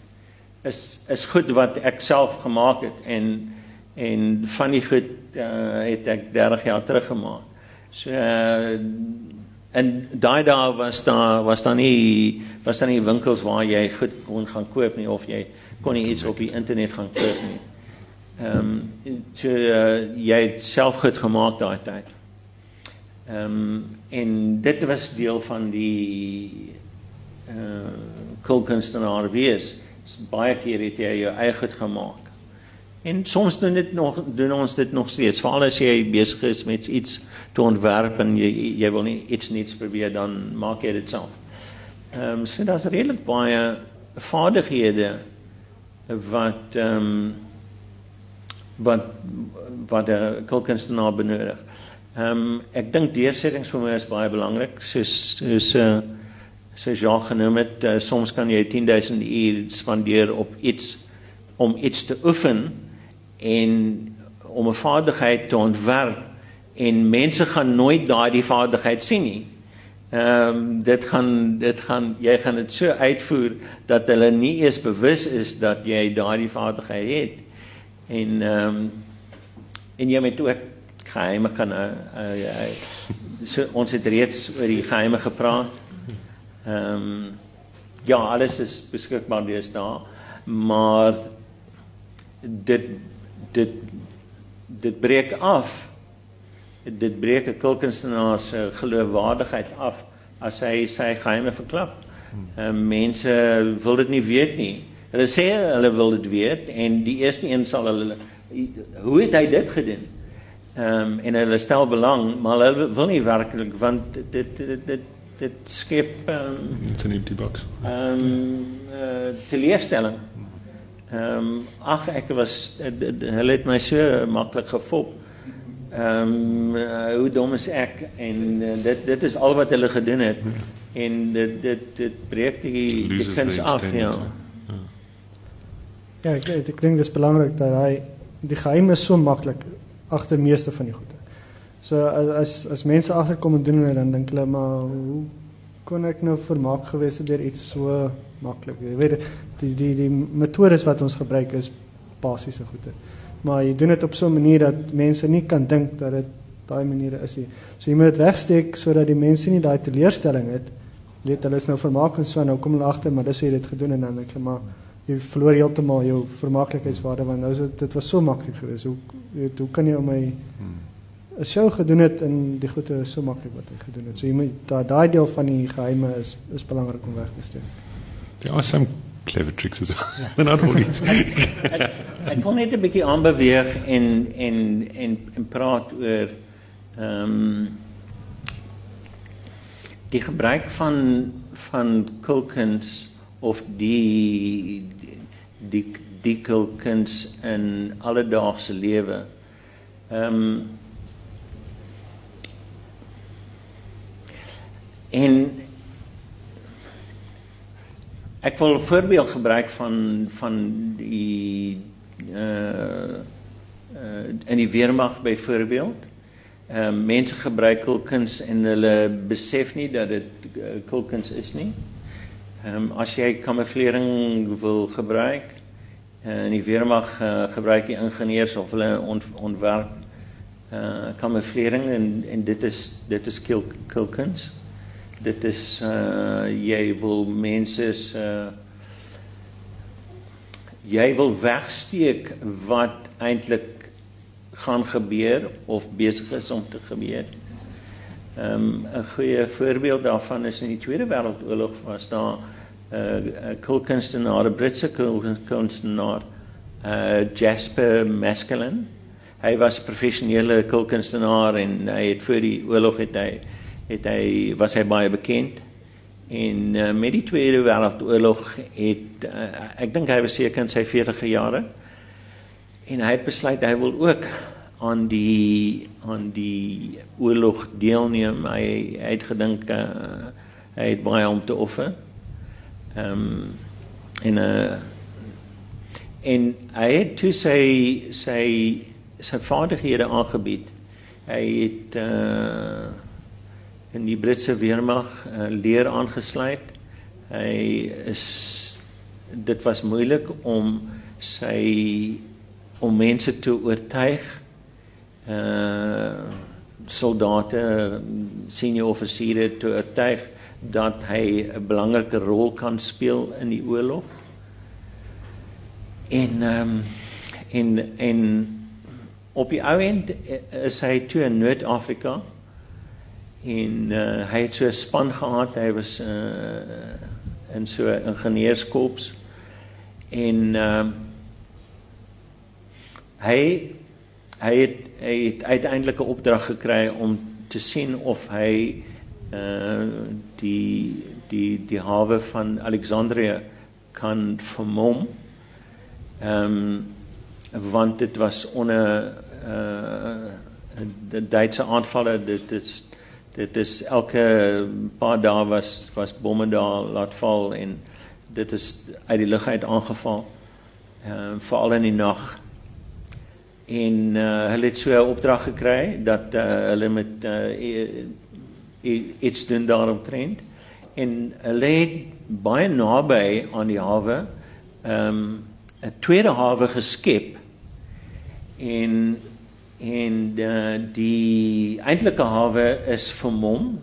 Speaker 1: is is goed wat ek self gemaak het en en van die goed uh, het ek 30 jaar terug gemaak. So uh, in daai dae was daar was daar nie was daar nie winkels waar jy goed kon gaan koop nie of jy kon nie iets op die internet gaan koop nie. Ehm um, so uh, jy het self goed gemaak daai tyd. Ehm um, en dit was deel van die uh kulkunstenaar wees. Baie keer het jy jou eie goed gemaak. En soms doen dit nog doen ons dit nog steeds. Veral as jy besig is met iets te ontwerp en jy jy wil nie iets niets probeer dan maak jy dit self. Ehm um, so daar's redelik baie vaardighede wat ehm um, wat wat 'n kulkunstenaar benodig. Ehm um, ek dink deursettingsvermoë is baie belangrik. Soos soos uh, soos Jean genoem het, uh, soms kan jy 10000 uur spandeer op iets om iets te oefen en om 'n vaardigheid te ontwerp en mense gaan nooit daardie vaardigheid sien nie. Ehm um, dit gaan dit gaan jy gaan dit so uitvoer dat hulle nie eens bewus is dat jy daardie vaardigheid het. En ehm um, en jy moet ook geheime kan uh, uh, uh, so ons het reeds oor die geheime gepraat. Ehm um, ja, alles is beskikbaar deesdae, maar dit dit dit breek af. Dit breek 'n kulkunstenaar se geloofwaardigheid af as hy sy geheime verklap. Uh, mense wil dit nie weet nie. Hulle sê hulle wil dit weet en die eerste een sal hulle hoe het hy dit gedoen? Ehm um, en hulle stel belang, maar hulle wil nie werklik want dit dit dit dit skep ehm um,
Speaker 5: an empty box.
Speaker 1: ehm um, uh, teleurstelling. Ehm um, ag ek was uh, hulle het my so maklik gefop. Ehm um, uh, hoe dom is ek en uh, dit dit is al wat hulle gedoen het en dit dit dit breek die kuns af ja.
Speaker 4: Ja, ek weet, ek dink dis belangrik dat hy die geheim is so maklik agter meeste van die goede. So as as, as mense agterkom en doen dit dan dink hulle maar hoe kon ek nou vermaak gewees het deur iets so maklik. Jy weet die die die metodes wat ons gebruik is basiese goede. Maar jy doen dit op so 'n manier dat mense nie kan dink dat dit daai maniere is nie. So jy moet dit wegsteek sodat die mense nie daai teleurstelling het. Jy weet hulle is nou vermaak en so nou kom hulle agter maar dis hoe jy dit gedoen en dan dink hulle maar jy verloor heeltemal jou vermaaklikheidswaarde want nou is dit dit was so maklik geweest. Hoe jy hoe kan jy my 'n show gedoen het en die goede is so maklik wat hy gedoen het. So jy moet daai daai deel van die geheime is is belangrik om weg te steek.
Speaker 5: There are some clever tricks as well. They're not always.
Speaker 1: ek, wil net 'n bietjie aanbeweeg en en en en praat oor ehm um, die gebruik van van kulkuns of die die die kulkuns in alledaagse lewe. Ehm um, en ek wil 'n voorbeeld gebruik van van die uh uh in die weermag byvoorbeeld. Ehm uh, mense gebruik kulkuns en hulle besef nie dat dit uh, kulkuns is nie. Ehm um, as jy kamouflering wil gebruik uh, in die weermag uh, gebruik die ingenieurs of hulle ont, ontwerp uh kamouflering en en dit is dit is kul, kulkuns. Dit is uh jy wil mense se uh, jy wil wegsteek wat eintlik gaan gebeur of besig is om te gebeur. Ehm um, 'n goeie voorbeeld daarvan is in die Tweede Wêreldoorlog was daar 'n uh, kulkunstenaar, 'n Britse kulkunstenaar, uh Jasper Maskelyne. Hy was 'n professionele kulkunstenaar en hy het voor die oorlog het hy het hy was hy baie bekend. En uh, met die Tweede Wêreldoorlog het uh, ek dink hy was seker in sy 40e jare en hy het besluit hy wil ook aan die aan die oorlog deelneem. Hy, hy het gedink uh, hy het baie om te offer. Ehm um, en uh en hy het toe sy sy sy vaardighede aangebied. Hy het uh in die Britse weermag uh, leer aangesluit. Hy is dit was moeilik om sy om mense te oortuig uh soldate, senior offisiere te oortuig dat hy 'n belangrike rol kan speel in die oorlog. En ehm um, en en op die ou end is hy toe in Noord-Afrika en uh, hy het so 'n span gehad. Hy was uh, in so 'n ingenieurskorps en uh, hy hy het hy het uiteindelik 'n opdrag gekry om te sien of hy uh die die die hawe van Alexandrië kan vermom. Ehm um, want dit was onder uh die Duitse aanvalle dit is dit is elke paar dae was was bomme daar laat val en dit is uit die lug uit aangeval. Ehm uh, veral in die nag en uh, hulle het so 'n opdrag gekry dat uh, hulle met uh, iets doen daaromtrent en hulle het baie naby aan die hawe ehm um, 'n tweede hawe geskep en en uh, die eintlike hawe is vermom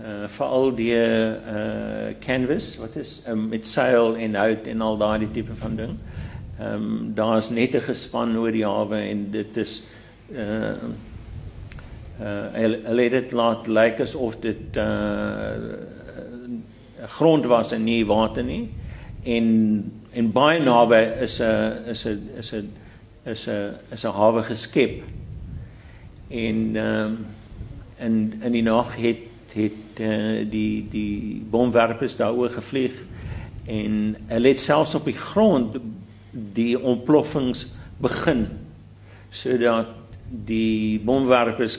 Speaker 1: uh, veral die uh, canvas wat is um, met seil en hout en al daai tipe van ding. Ehm um, daar's net 'n gespan oor die hawe en dit is uh uh hulle het dit laat lyk asof dit uh grond was en nie water nie en en baie naby is 'n is 'n is 'n is 'n is 'n hawe geskep. En ehm um, in in die nag het het uh, die die bomwerpers daaroor gevlieg en hulle het selfs op die grond die ontploffings begin sodat die bomwerpers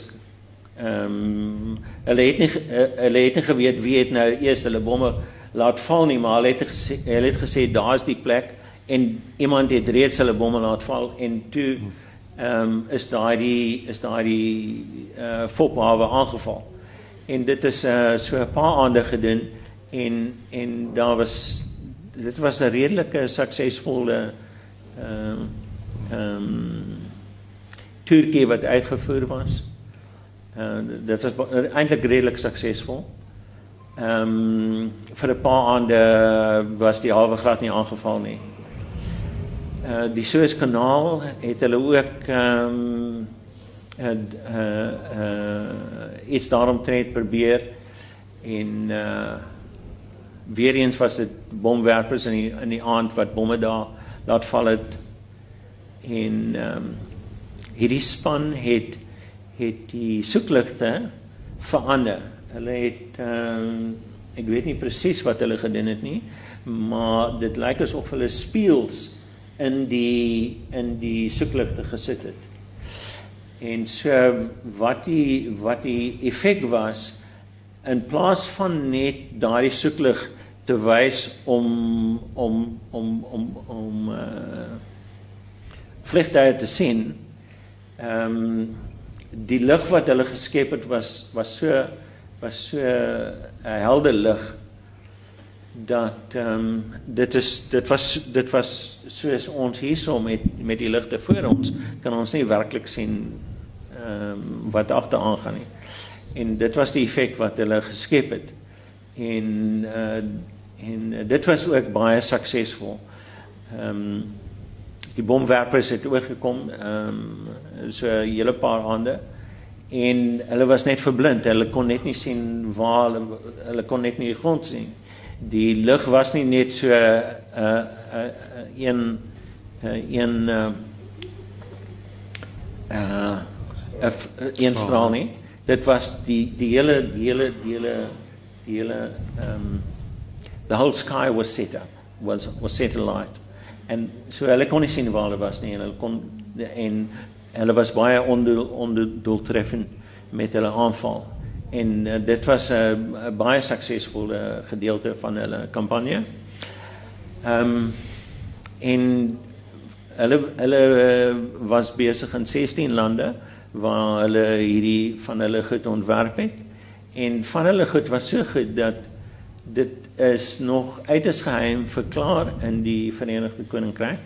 Speaker 1: ehm um, hulle het nie hulle het nie geweet wie het nou eers hulle bomme laat val nie maar hulle het gesê hulle het gesê daar's die plek en iemand het reeds hulle bomme laat val en toe ehm um, is daai die is daai die eh uh, fophawe aangeval en dit is uh, so 'n paar aande gedoen en en daar was dit was 'n redelike suksesvolle ehm um, ehm um, Turkie wat uitgevoer was. En uh, dit was eintlik redelik suksesvol. Ehm um, vir 'n paar aande was die hawe glad nie aangeval nie. Uh die Suezkanaal het hulle ook ehm um, en uh uh iets daarom tree probeer en uh weer eens was dit bomwerpers in die in die aand wat bomme daar laat val het en ehm um, hierdie span het het die soekligte verander. Hulle het ehm um, ek weet nie presies wat hulle gedoen het nie, maar dit lyk asof hulle speels in die in die soekligte gesit het. En so wat die wat die effek was in plaas van net daardie soeklig te wys om om om om om uh vliegtuie te sien. Ehm um, die lig wat hulle geskep het was was so was so 'n helder lig dat ehm um, dit is dit was dit was soos ons hierso met met die ligte voor ons kan ons nie werklik sien ehm um, wat agteraan gaan nie. En dit was die effek wat hulle geskep het. En uh en dit was ook baie suksesvol. Ehm um, die bomwerpers het oorgekom ehm um, so 'n hele paar aande en hulle was net verblind. Hulle kon net nie sien waar hulle hulle kon net nie die grond sien. Die lug was nie net so 'n uh, uh, uh, een uh, een uh, uh, een straal. nie. Dit was die die hele die hele die hele die hele ehm um, the whole sky was set up was was set alight. En so hulle kon nie sien waar hulle was nie en hulle kon en hulle was baie onder onder doeltreffend met hulle aanval en uh, dit was 'n uh, baie suksesvolle gedeelte van hulle kampanje. Ehm um, en hulle hulle uh, was besig in 16 lande waar hulle hierdie van hulle goed ontwerp het en van hulle goed was so goed dat dit is nog uiters geheim verklaar in die Verenigde Koninkryk.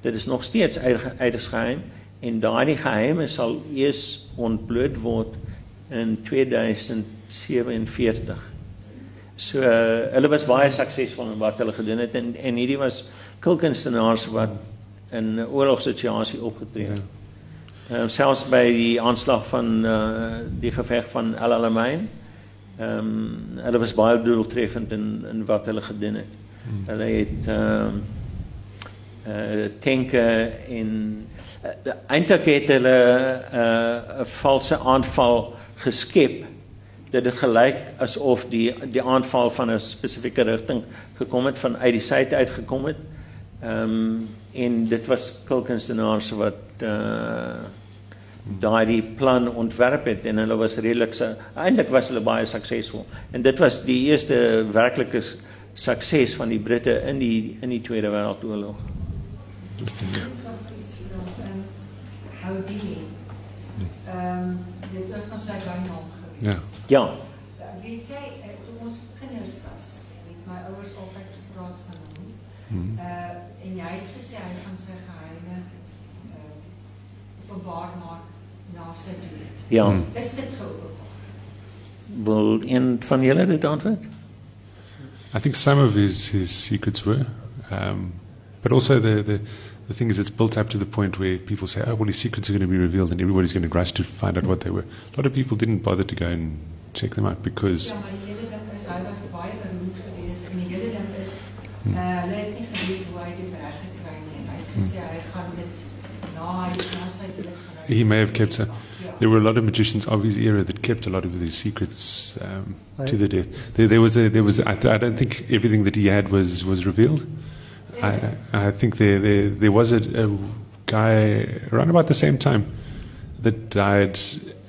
Speaker 1: Dit is nog steeds uiters geheim en daardie geheime sal eers ontbloot word in 2047. So uh, hulle was baie suksesvol in wat hulle gedoen het en en hierdie was kulkunstenaars wat in 'n oorlogssituasie opgetree het. Uh, selfs by die aanslag van uh, die geveg van El Alamein. Ehm um, hulle was baie doeltreffend in in wat hulle gedoen het. Hmm. Hulle het ehm um, uh, tanke en uh, eintlik het hulle 'n uh, valse aanval geskep dat dit gelyk asof die die aanval van 'n spesifieke rigting gekom het van uit die suid uit gekom het. Ehm um, en dit was kulkunstenaars wat uh daai plan ontwerp het en hulle was redelik eintlik was hulle baie suksesvol. En dit was die eerste werklike sukses van die Britte in die in die Tweede Wêreldoorlog.
Speaker 7: Houdini. Ehm dit was nog sy bynaam geweest.
Speaker 5: Ja.
Speaker 1: Ja.
Speaker 7: Weet jy, eh, toe ons kinders was, het my ouers altyd gepraat van hom.
Speaker 5: Hmm.
Speaker 7: Uh en jy het gesê hy gaan sy geheime uh openbaar maak na sy dood.
Speaker 1: Ja.
Speaker 5: Hmm.
Speaker 7: Is dit geopenbaar?
Speaker 1: Wil een van julle dit antwoord?
Speaker 5: I think some of his, his secrets were, um, but also the, the the thing is, it's built up to the point where people say, "Oh, well, his secrets are going to be revealed, and everybody's going to rush to find out what they were." A lot of people didn't bother to go and check them out because
Speaker 7: Ja, maar die hele ding is hy was baie beroemd geweest en die hele ding is uh hulle het nie geweet hoe hy dit reg gekry nie. Hy het gesê hy gaan dit na hy na sy dood
Speaker 5: he may have kept. A, there were a lot of magicians of his era that kept a lot of these secrets um, to the death. There, there was a, there was. I, I don't think everything that he had was was revealed. I, I think there, there, there was a, a guy around about the same time that died,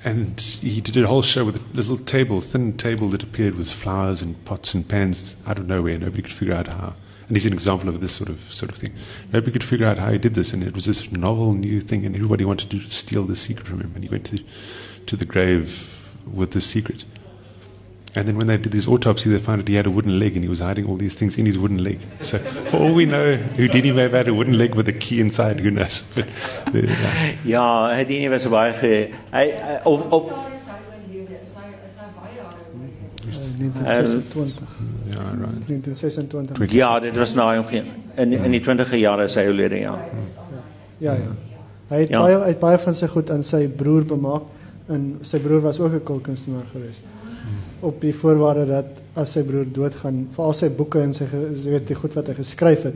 Speaker 5: and he did a whole show with a little table, thin table that appeared with flowers and pots and pans out of nowhere. Nobody could figure out how. And he's an example of this sort of sort of thing. Nobody could figure out how he did this, and it was this novel, new thing, and everybody wanted to steal the secret from him. And he went to to the grave with the secret. And then when they did his autopsy, they found that he had a wooden leg and he was hiding all these things in his wooden leg. So, for all we know, Houdini may have had a wooden leg with a key inside, who knows? But, uh,
Speaker 1: Ja, Houdini was baie ge hy, hy op op
Speaker 7: Daar is hy oorlede. Is hy is hy baie jare oorlede.
Speaker 4: Uh, 1926.
Speaker 5: ja, right.
Speaker 4: 1926.
Speaker 1: Ja, dit was nou omgeen. In in die 20e jare is hy oorlede, ja.
Speaker 4: Ja, ja. Hy het
Speaker 1: Ja.
Speaker 4: baie hy het baie van sy goed aan sy broer bemaak en sy broer was ook 'n kulkunstenaar geweest. Op die voorwaarde dat as sy broer doodgaan, veral sy boeke en sy jy weet die goed wat hy geskryf het,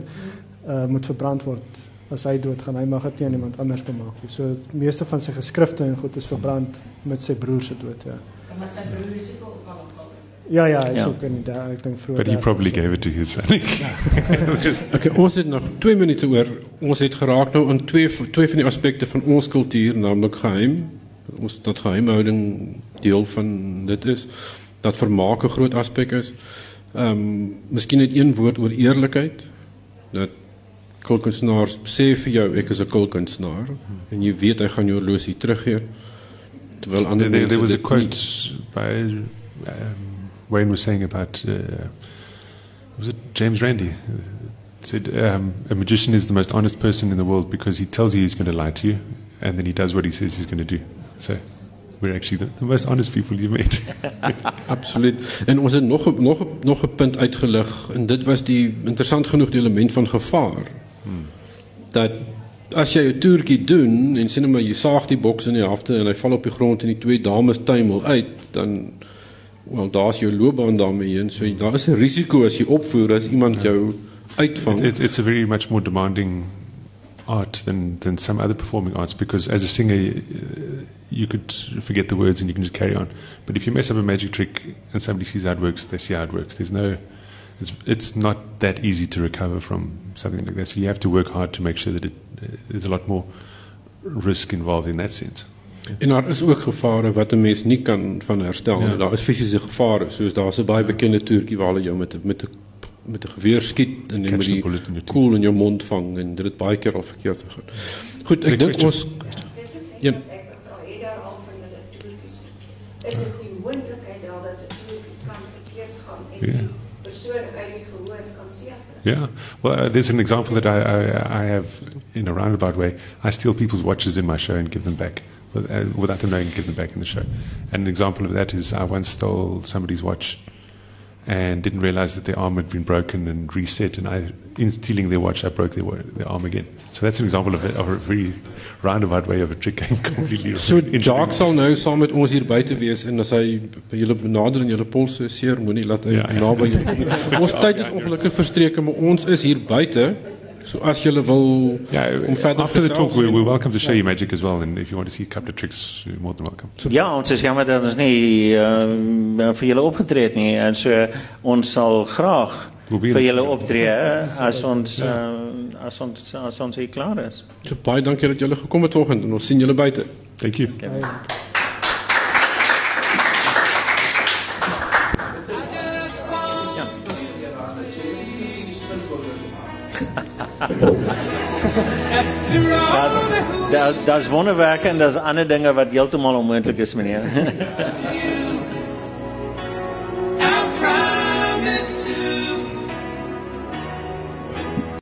Speaker 4: uh moet verbrand word as hy doodgaan. Hy mag dit nie aan iemand anders bemaak nie. So die meeste van sy geskrifte en goed is verbrand met sy broer se dood, ja.
Speaker 7: Maar sy broer is ook
Speaker 4: Ja ja, is
Speaker 1: Ja.
Speaker 4: ook in die ek dink vroeër.
Speaker 5: but he
Speaker 4: 30's.
Speaker 5: probably gave it to his son.
Speaker 3: Okay, ons het nog 2 minute oor. Ons het geraak nou aan twee twee van die aspekte van ons kultuur, naamlik geheim. Ons dat geheimhouding deel van dit is. Dat vermaak 'n groot aspek is. Ehm um, miskien net een woord oor eerlikheid. Dat kulkunstenaars sê vir jou ek is 'n kulkunstenaar en jy weet hy gaan jou horlosie teruggee. Terwyl ander
Speaker 5: there, there, was a
Speaker 3: nie-
Speaker 5: quote by um, Wayne was saying about uh, was it James Randi said um, a magician is the most honest person in the world because he tells you he's going to lie to you and then he does what he says he's going to do. So we're actually the, the most honest people you've met.
Speaker 3: Absoluut. En ons het nog nog nog 'n punt uitgelig en dit was die interessant genoeg die element van gevaar.
Speaker 5: Hmm.
Speaker 3: Dat as jy 'n toertjie doen en sien maar jy saag die boks in die helfte en hy val op die grond en die twee dames tuimel uit, dan wel daar's jou loopbaan daarmee heen. So daar is 'n risiko as jy opvoer as iemand jou uitvang.
Speaker 5: It, it, it's a very much more demanding art than, than some other performing arts because as a singer, you could forget the words and you can just carry on. But if you mess up a magic trick and somebody sees how it works, they see how it works. There's no, it's, it's not that easy to recover from something like that. So you have to work hard to make sure that it, uh, there's a lot more risk involved in that sense.
Speaker 3: En daar is ook gevare wat 'n mens nie kan van herstel nie.
Speaker 5: Ja.
Speaker 3: Daar is fisiese gevare, soos daar's 'n baie bekende toertjie waar hulle jou met 'n met 'n met 'n geweer skiet en jy
Speaker 5: Catch
Speaker 3: moet
Speaker 5: the
Speaker 3: die
Speaker 5: bullet in your teeth.
Speaker 3: koel in jou mond vang en dit het baie keer al verkeerd gegaan. Goed, ek
Speaker 5: Any
Speaker 3: dink ons
Speaker 9: Dit
Speaker 3: Ja.
Speaker 9: eintlik ek vra het daar al van hulle toertjies. Is dit die moontlikheid daar dat toertjie kan verkeerd gaan en
Speaker 5: Ja.
Speaker 9: persoon uit die gehoor kan seker.
Speaker 5: Yeah. Well, uh, there's an example that I, I, I have in a roundabout way. I steal people's watches in my show and give them back uh, without them knowing, give them back in the show. And an example of that is I once stole somebody's watch and didn't realize that their arm had been broken and reset. And I, in stealing their watch, I broke their, their arm again. So that's an example of a, of a very roundabout way of a trick going completely
Speaker 3: So Jacques sal nou saam met ons hier buite wees en as hy by julle benader en julle polse seer moenie laat hy
Speaker 5: Ja, ja.
Speaker 3: naby julle. Ons tyd is ongelukkig verstreke, maar ons is hier buite. So as julle wil
Speaker 5: Yeah,
Speaker 3: om verder
Speaker 5: after the talk,
Speaker 3: gesels
Speaker 5: we're, we're welcome to show you magic as well. And if you want to see a couple of tricks, you're more than welcome.
Speaker 1: Ja, ons is jammer dat ons nie uh, vir julle opgetree het nie en so ons sal graag vir julle optree as ons uh, as ons as ons hier klaar is.
Speaker 3: So baie dankie dat julle gekom het vanoggend en ons sien julle buite.
Speaker 5: Thank you. Daar daar's wonderwerke en daar's ander dinge wat heeltemal onmoontlik is, meneer.